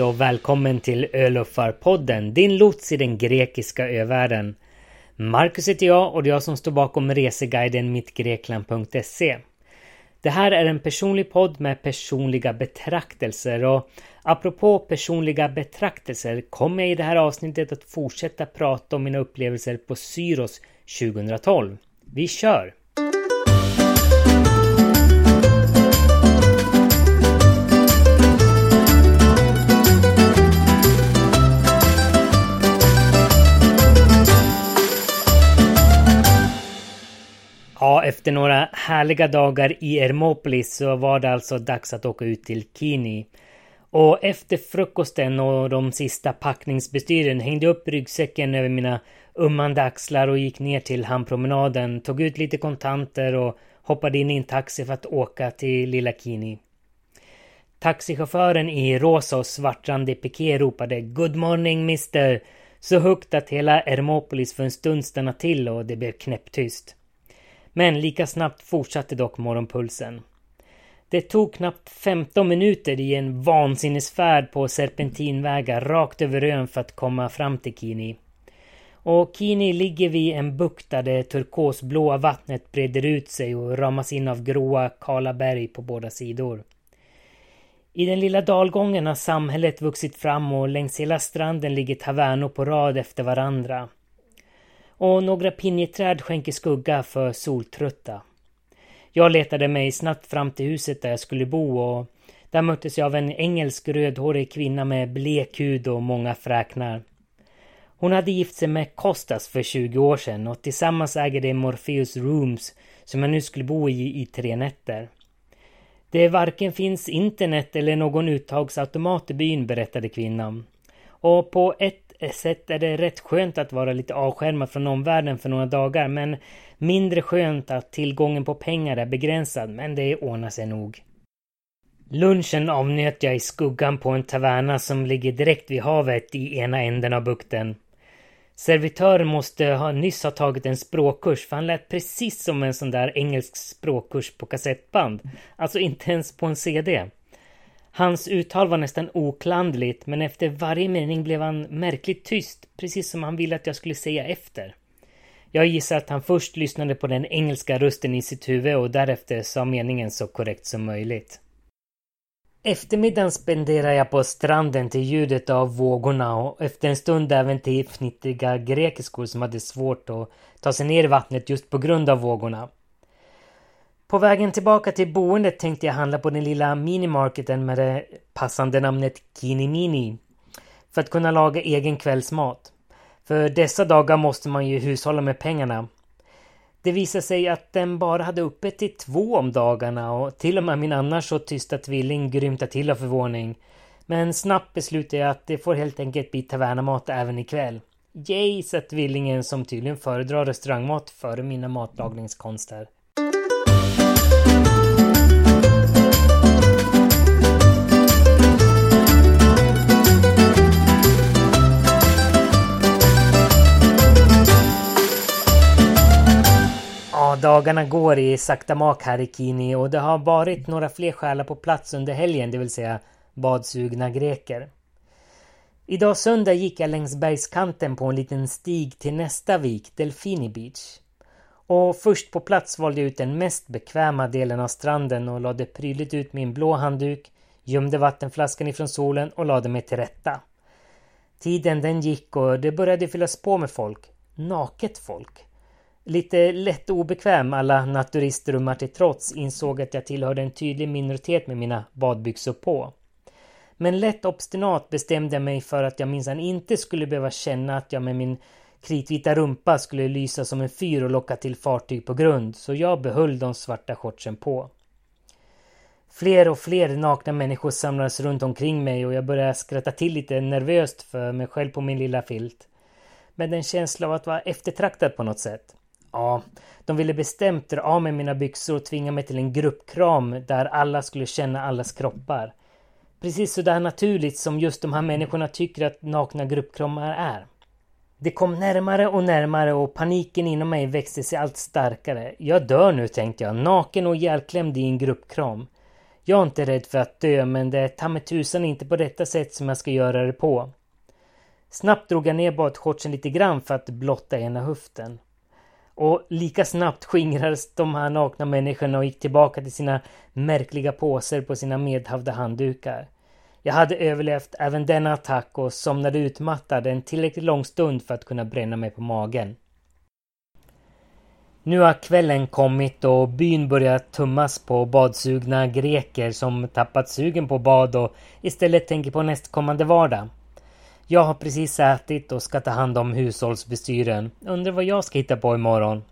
Hej och välkommen till Öluffarpodden, din lots i den grekiska övärlden. Marcus heter jag och det är jag som står bakom reseguiden mittgrekland.se. Det här är en personlig podd med personliga betraktelser och apropå personliga betraktelser kommer jag i det här avsnittet att fortsätta prata om mina upplevelser på Syros 2012. Vi kör! Ja, efter några härliga dagar i Hermopolis så var det alltså dags att åka ut till Kini. Och efter frukosten och de sista packningsbestyren hängde jag upp ryggsäcken över mina ummande axlar och gick ner till hamnpromenaden, tog ut lite kontanter och hoppade in i en taxi för att åka till Lilla Kini. Taxichauffören i rosa och svartrandig piké ropade Good morning mister! Så högt att hela Hermopolis för en stund stannade till och det blev knäpptyst. Men lika snabbt fortsatte dock morgonpulsen. Det tog knappt 15 minuter i en vansinnesfärd på serpentinvägar rakt över ön för att komma fram till Kini. Och Kini ligger vid en bukt där det turkosblåa vattnet breder ut sig och ramas in av gråa, kala berg på båda sidor. I den lilla dalgången har samhället vuxit fram och längs hela stranden ligger tavernor på rad efter varandra och några pinjeträd skänker skugga för soltrötta. Jag letade mig snabbt fram till huset där jag skulle bo och där möttes jag av en engelsk rödhårig kvinna med blek hud och många fräknar. Hon hade gift sig med Kostas för 20 år sedan och tillsammans äger de Morpheus Rooms som jag nu skulle bo i i tre nätter. Det varken finns internet eller någon uttagsautomat i byn, berättade kvinnan. Och på ett sätt är det rätt skönt att vara lite avskärmad från omvärlden för några dagar men mindre skönt att tillgången på pengar är begränsad men det ordnar sig nog. Lunchen avnjöt jag i skuggan på en taverna som ligger direkt vid havet i ena änden av bukten. Servitören måste ha nyss ha tagit en språkkurs för han lät precis som en sån där engelsk språkkurs på kassettband. Alltså inte ens på en CD. Hans uttal var nästan oklandligt men efter varje mening blev han märkligt tyst, precis som han ville att jag skulle säga efter. Jag gissar att han först lyssnade på den engelska rösten i sitt huvud och därefter sa meningen så korrekt som möjligt. Eftermiddagen spenderar jag på stranden till ljudet av vågorna och efter en stund även till fnittriga grekiskor som hade svårt att ta sig ner i vattnet just på grund av vågorna. På vägen tillbaka till boendet tänkte jag handla på den lilla minimarketen med det passande namnet Kinimini. För att kunna laga egen kvällsmat. För dessa dagar måste man ju hushålla med pengarna. Det visade sig att den bara hade öppet till två om dagarna och till och med min annars så tysta tvilling grymtade till av förvåning. Men snabbt beslutade jag att det får helt enkelt bli tavernamat även ikväll. Yay, sa tvillingen som tydligen föredrar restaurangmat före mina matlagningskonster. Dagarna går i sakta mak här i Kini och det har varit några fler själar på plats under helgen, det vill säga badsugna greker. Idag söndag gick jag längs bergskanten på en liten stig till nästa vik, Delfini Beach. Och först på plats valde jag ut den mest bekväma delen av stranden och lade prydligt ut min blå handduk, gömde vattenflaskan ifrån solen och lade mig till rätta. Tiden den gick och det började fyllas på med folk. Naket folk. Lite lätt obekväm alla naturistrumar till trots insåg att jag tillhörde en tydlig minoritet med mina badbyxor på. Men lätt obstinat bestämde jag mig för att jag minsann inte skulle behöva känna att jag med min kritvita rumpa skulle lysa som en fyr och locka till fartyg på grund, så jag behöll de svarta shortsen på. Fler och fler nakna människor samlades runt omkring mig och jag började skratta till lite nervöst för mig själv på min lilla filt. Med en känsla av att vara eftertraktad på något sätt. Ja, de ville bestämt dra av mig mina byxor och tvinga mig till en gruppkram där alla skulle känna allas kroppar. Precis sådär naturligt som just de här människorna tycker att nakna gruppkramar är. Det kom närmare och närmare och paniken inom mig växte sig allt starkare. Jag dör nu tänkte jag, naken och ihjälklämd i en gruppkram. Jag är inte rädd för att dö, men det är ta mig tusan inte på detta sätt som jag ska göra det på. Snabbt drog jag ner badshortsen lite grann för att blotta ena höften. Och lika snabbt skingrades de här nakna människorna och gick tillbaka till sina märkliga påser på sina medhavda handdukar. Jag hade överlevt även denna attack och somnade utmattad en tillräckligt lång stund för att kunna bränna mig på magen. Nu har kvällen kommit och byn börjar tummas på badsugna greker som tappat sugen på bad och istället tänker på nästkommande vardag. Jag har precis ätit och ska ta hand om hushållsbestyren. Undrar vad jag ska hitta på imorgon.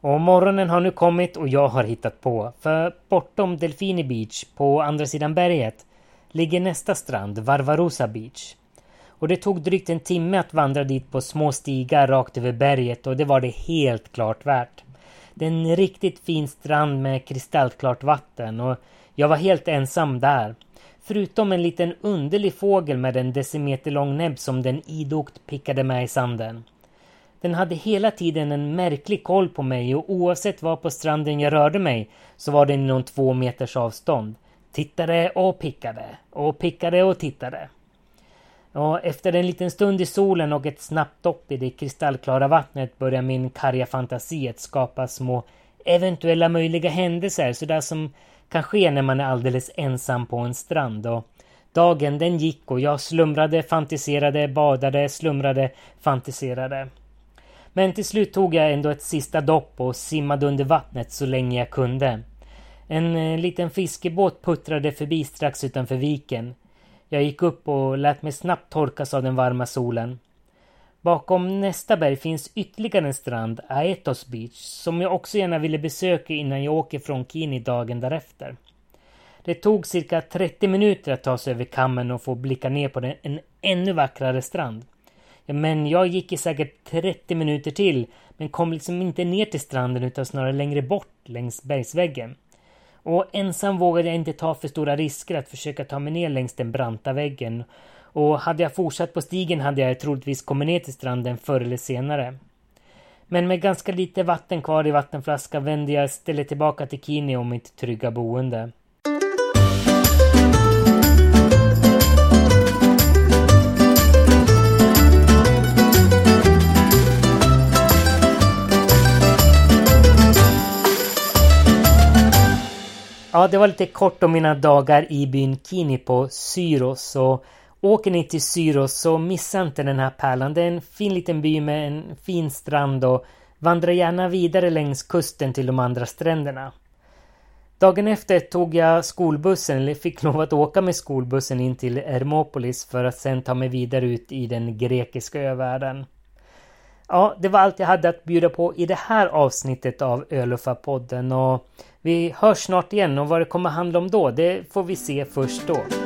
Och morgonen har nu kommit och jag har hittat på. För bortom Delfini Beach, på andra sidan berget, ligger nästa strand, Varvarosa Beach. Och det tog drygt en timme att vandra dit på små stigar rakt över berget och det var det helt klart värt. Det är en riktigt fin strand med kristallklart vatten och jag var helt ensam där. Förutom en liten underlig fågel med en decimeter lång näbb som den idogt pickade med i sanden. Den hade hela tiden en märklig koll på mig och oavsett var på stranden jag rörde mig så var den inom två meters avstånd. Tittade och pickade och pickade och tittade. Ja, efter en liten stund i solen och ett snabbt dopp i det kristallklara vattnet börjar min karga fantasi att skapa små eventuella möjliga händelser sådär som kan ske när man är alldeles ensam på en strand. Och dagen den gick och jag slumrade, fantiserade, badade, slumrade, fantiserade. Men till slut tog jag ändå ett sista dopp och simmade under vattnet så länge jag kunde. En eh, liten fiskebåt puttrade förbi strax utanför viken. Jag gick upp och lät mig snabbt torkas av den varma solen. Bakom nästa berg finns ytterligare en strand, Aetos Beach, som jag också gärna ville besöka innan jag åker från Kini dagen därefter. Det tog cirka 30 minuter att ta sig över kammen och få blicka ner på den, en ännu vackrare strand. Men jag gick i säkert 30 minuter till, men kom liksom inte ner till stranden utan snarare längre bort längs bergsväggen. Och ensam vågade jag inte ta för stora risker att försöka ta mig ner längs den branta väggen. Och hade jag fortsatt på stigen hade jag troligtvis kommit ner till stranden förr eller senare. Men med ganska lite vatten kvar i vattenflaskan vände jag istället tillbaka till Kini och mitt trygga boende. Ja, det var lite kort om mina dagar i byn Kini på Syros. Så åker ni till Syros så missa inte den här pärlan. Det är en fin liten by med en fin strand och vandra gärna vidare längs kusten till de andra stränderna. Dagen efter tog jag skolbussen, eller fick lov att åka med skolbussen in till Hermopolis för att sen ta mig vidare ut i den grekiska övärlden. Ja, det var allt jag hade att bjuda på i det här avsnittet av Öluffa-podden och vi hörs snart igen och vad det kommer handla om då, det får vi se först då.